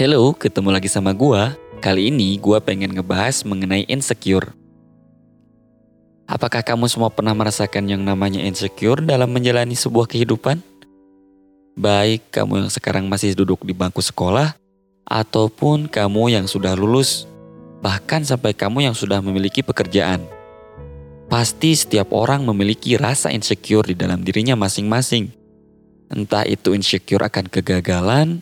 Hello, ketemu lagi sama gua. Kali ini gua pengen ngebahas mengenai insecure. Apakah kamu semua pernah merasakan yang namanya insecure dalam menjalani sebuah kehidupan? Baik kamu yang sekarang masih duduk di bangku sekolah, ataupun kamu yang sudah lulus, bahkan sampai kamu yang sudah memiliki pekerjaan. Pasti setiap orang memiliki rasa insecure di dalam dirinya masing-masing. Entah itu insecure akan kegagalan,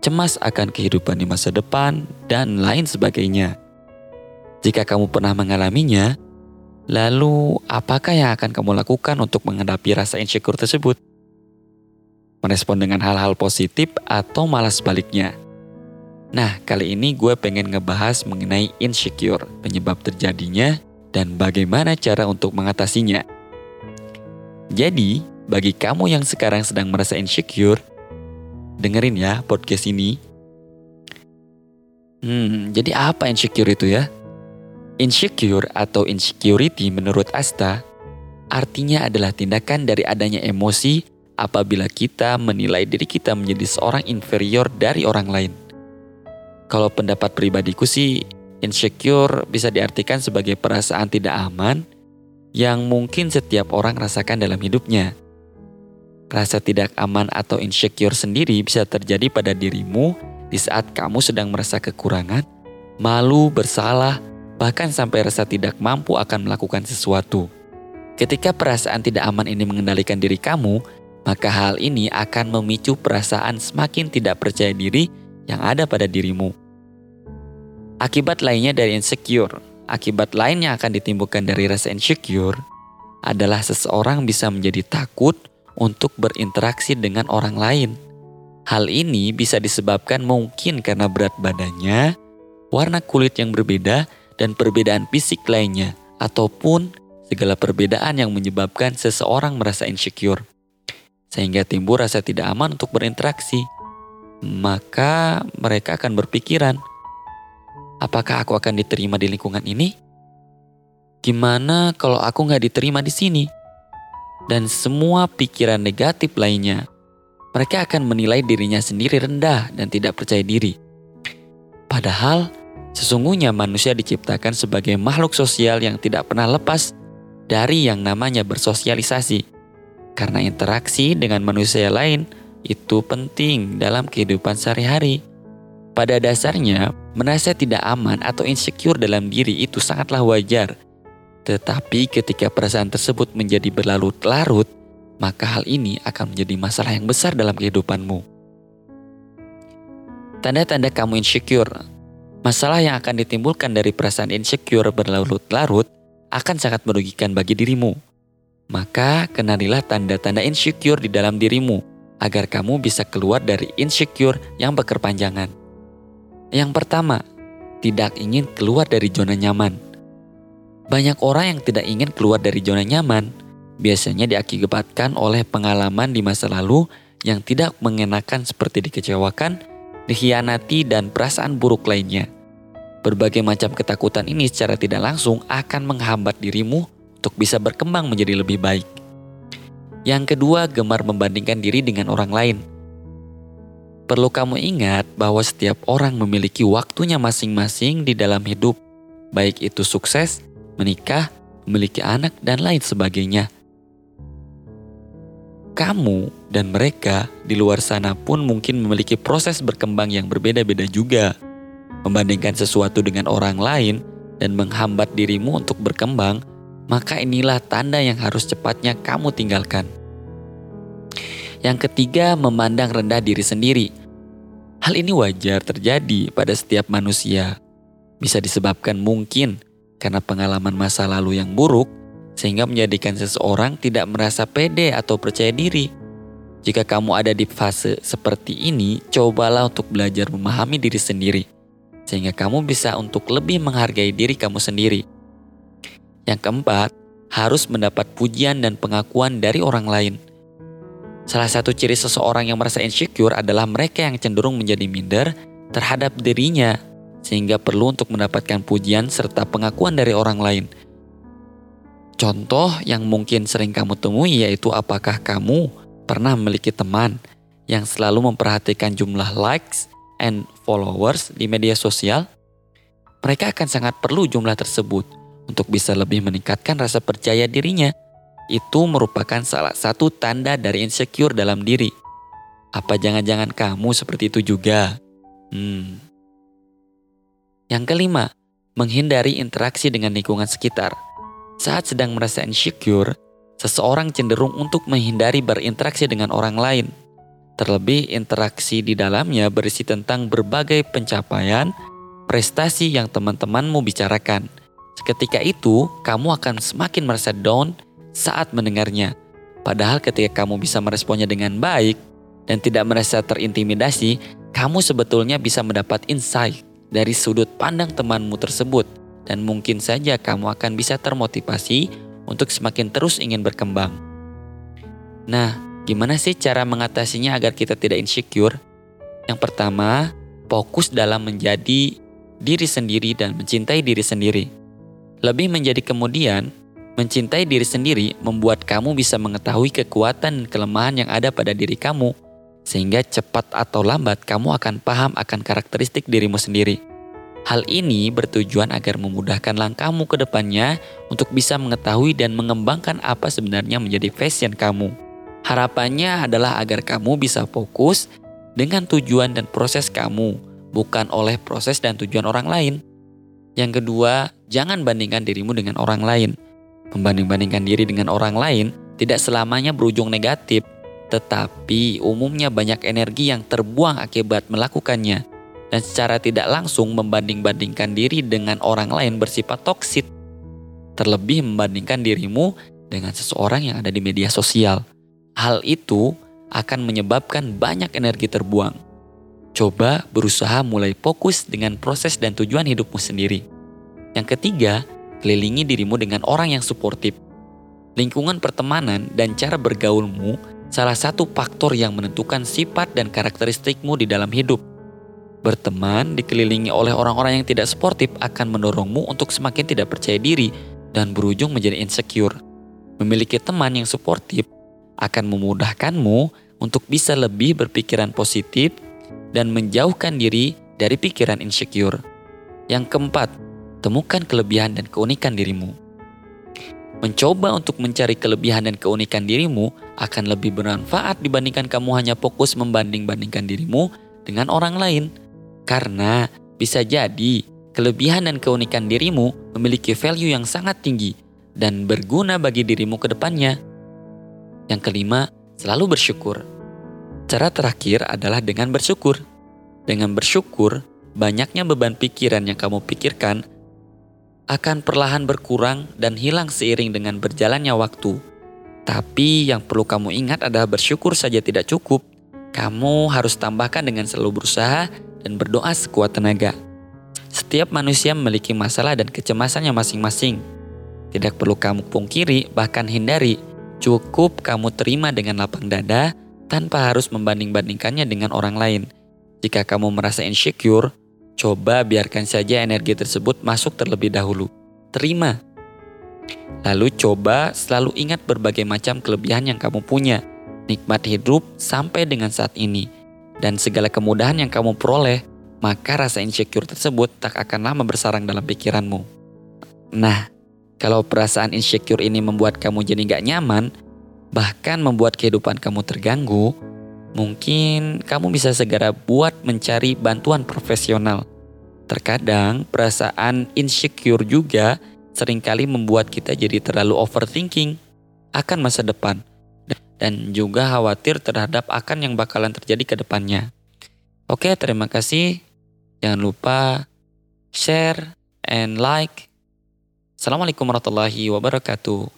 cemas akan kehidupan di masa depan, dan lain sebagainya. Jika kamu pernah mengalaminya, lalu apakah yang akan kamu lakukan untuk menghadapi rasa insecure tersebut? Merespon dengan hal-hal positif atau malah sebaliknya? Nah, kali ini gue pengen ngebahas mengenai insecure, penyebab terjadinya, dan bagaimana cara untuk mengatasinya. Jadi, bagi kamu yang sekarang sedang merasa insecure, dengerin ya podcast ini. Hmm, jadi apa insecure itu ya? Insecure atau insecurity menurut Asta artinya adalah tindakan dari adanya emosi apabila kita menilai diri kita menjadi seorang inferior dari orang lain. Kalau pendapat pribadiku sih, insecure bisa diartikan sebagai perasaan tidak aman yang mungkin setiap orang rasakan dalam hidupnya. Rasa tidak aman atau insecure sendiri bisa terjadi pada dirimu di saat kamu sedang merasa kekurangan, malu, bersalah, bahkan sampai rasa tidak mampu akan melakukan sesuatu. Ketika perasaan tidak aman ini mengendalikan diri kamu, maka hal ini akan memicu perasaan semakin tidak percaya diri yang ada pada dirimu. Akibat lainnya dari insecure, akibat lain yang akan ditimbulkan dari rasa insecure adalah seseorang bisa menjadi takut, untuk berinteraksi dengan orang lain. Hal ini bisa disebabkan mungkin karena berat badannya, warna kulit yang berbeda, dan perbedaan fisik lainnya, ataupun segala perbedaan yang menyebabkan seseorang merasa insecure, sehingga timbul rasa tidak aman untuk berinteraksi. Maka mereka akan berpikiran, apakah aku akan diterima di lingkungan ini? Gimana kalau aku nggak diterima di sini? Dan semua pikiran negatif lainnya, mereka akan menilai dirinya sendiri rendah dan tidak percaya diri. Padahal, sesungguhnya manusia diciptakan sebagai makhluk sosial yang tidak pernah lepas dari yang namanya bersosialisasi. Karena interaksi dengan manusia lain itu penting dalam kehidupan sehari-hari. Pada dasarnya, merasa tidak aman atau insecure dalam diri itu sangatlah wajar tetapi ketika perasaan tersebut menjadi berlarut-larut, maka hal ini akan menjadi masalah yang besar dalam kehidupanmu. Tanda-tanda kamu insecure. Masalah yang akan ditimbulkan dari perasaan insecure berlarut-larut akan sangat merugikan bagi dirimu. Maka kenalilah tanda-tanda insecure di dalam dirimu agar kamu bisa keluar dari insecure yang berkepanjangan. Yang pertama, tidak ingin keluar dari zona nyaman. Banyak orang yang tidak ingin keluar dari zona nyaman, biasanya diakibatkan oleh pengalaman di masa lalu yang tidak mengenakan seperti dikecewakan, dikhianati, dan perasaan buruk lainnya. Berbagai macam ketakutan ini secara tidak langsung akan menghambat dirimu untuk bisa berkembang menjadi lebih baik. Yang kedua, gemar membandingkan diri dengan orang lain. Perlu kamu ingat bahwa setiap orang memiliki waktunya masing-masing di dalam hidup, baik itu sukses menikah, memiliki anak, dan lain sebagainya. Kamu dan mereka di luar sana pun mungkin memiliki proses berkembang yang berbeda-beda juga. Membandingkan sesuatu dengan orang lain dan menghambat dirimu untuk berkembang, maka inilah tanda yang harus cepatnya kamu tinggalkan. Yang ketiga, memandang rendah diri sendiri. Hal ini wajar terjadi pada setiap manusia. Bisa disebabkan mungkin karena pengalaman masa lalu yang buruk, sehingga menjadikan seseorang tidak merasa pede atau percaya diri. Jika kamu ada di fase seperti ini, cobalah untuk belajar memahami diri sendiri, sehingga kamu bisa untuk lebih menghargai diri kamu sendiri. Yang keempat, harus mendapat pujian dan pengakuan dari orang lain. Salah satu ciri seseorang yang merasa insecure adalah mereka yang cenderung menjadi minder terhadap dirinya sehingga perlu untuk mendapatkan pujian serta pengakuan dari orang lain. Contoh yang mungkin sering kamu temui yaitu apakah kamu pernah memiliki teman yang selalu memperhatikan jumlah likes and followers di media sosial, mereka akan sangat perlu jumlah tersebut untuk bisa lebih meningkatkan rasa percaya dirinya. Itu merupakan salah satu tanda dari insecure dalam diri. Apa jangan-jangan kamu seperti itu juga? Hmm. Yang kelima, menghindari interaksi dengan lingkungan sekitar. Saat sedang merasa insecure, seseorang cenderung untuk menghindari berinteraksi dengan orang lain. Terlebih interaksi di dalamnya berisi tentang berbagai pencapaian, prestasi yang teman-temanmu bicarakan. Seketika itu, kamu akan semakin merasa down saat mendengarnya. Padahal ketika kamu bisa meresponnya dengan baik dan tidak merasa terintimidasi, kamu sebetulnya bisa mendapat insight dari sudut pandang temanmu tersebut dan mungkin saja kamu akan bisa termotivasi untuk semakin terus ingin berkembang. Nah, gimana sih cara mengatasinya agar kita tidak insecure? Yang pertama, fokus dalam menjadi diri sendiri dan mencintai diri sendiri. Lebih menjadi kemudian, mencintai diri sendiri membuat kamu bisa mengetahui kekuatan dan kelemahan yang ada pada diri kamu, sehingga cepat atau lambat kamu akan paham akan karakteristik dirimu sendiri. Hal ini bertujuan agar memudahkan langkahmu ke depannya untuk bisa mengetahui dan mengembangkan apa sebenarnya menjadi fashion kamu. Harapannya adalah agar kamu bisa fokus dengan tujuan dan proses kamu, bukan oleh proses dan tujuan orang lain. Yang kedua, jangan bandingkan dirimu dengan orang lain. Membanding-bandingkan diri dengan orang lain tidak selamanya berujung negatif, tetapi umumnya banyak energi yang terbuang akibat melakukannya dan secara tidak langsung membanding-bandingkan diri dengan orang lain bersifat toksit. Terlebih membandingkan dirimu dengan seseorang yang ada di media sosial. Hal itu akan menyebabkan banyak energi terbuang. Coba berusaha mulai fokus dengan proses dan tujuan hidupmu sendiri. Yang ketiga, kelilingi dirimu dengan orang yang suportif. Lingkungan pertemanan dan cara bergaulmu salah satu faktor yang menentukan sifat dan karakteristikmu di dalam hidup. Berteman dikelilingi oleh orang-orang yang tidak sportif akan mendorongmu untuk semakin tidak percaya diri dan berujung menjadi insecure. Memiliki teman yang suportif akan memudahkanmu untuk bisa lebih berpikiran positif dan menjauhkan diri dari pikiran insecure. Yang keempat, temukan kelebihan dan keunikan dirimu. Mencoba untuk mencari kelebihan dan keunikan dirimu akan lebih bermanfaat dibandingkan kamu hanya fokus membanding-bandingkan dirimu dengan orang lain. Karena bisa jadi kelebihan dan keunikan dirimu memiliki value yang sangat tinggi dan berguna bagi dirimu ke depannya. Yang kelima, selalu bersyukur. Cara terakhir adalah dengan bersyukur. Dengan bersyukur, banyaknya beban pikiran yang kamu pikirkan akan perlahan berkurang dan hilang seiring dengan berjalannya waktu. Tapi yang perlu kamu ingat adalah bersyukur saja tidak cukup. Kamu harus tambahkan dengan selalu berusaha dan berdoa sekuat tenaga. Setiap manusia memiliki masalah dan kecemasannya masing-masing. Tidak perlu kamu pungkiri, bahkan hindari. Cukup kamu terima dengan lapang dada tanpa harus membanding-bandingkannya dengan orang lain. Jika kamu merasa insecure, coba biarkan saja energi tersebut masuk terlebih dahulu. Terima. Lalu coba selalu ingat berbagai macam kelebihan yang kamu punya. Nikmat hidup sampai dengan saat ini dan segala kemudahan yang kamu peroleh, maka rasa insecure tersebut tak akan lama bersarang dalam pikiranmu. Nah, kalau perasaan insecure ini membuat kamu jadi gak nyaman, bahkan membuat kehidupan kamu terganggu, mungkin kamu bisa segera buat mencari bantuan profesional. Terkadang perasaan insecure juga sering kali membuat kita jadi terlalu overthinking akan masa depan dan juga khawatir terhadap akan yang bakalan terjadi ke depannya. Oke, terima kasih. Jangan lupa share and like. Assalamualaikum warahmatullahi wabarakatuh.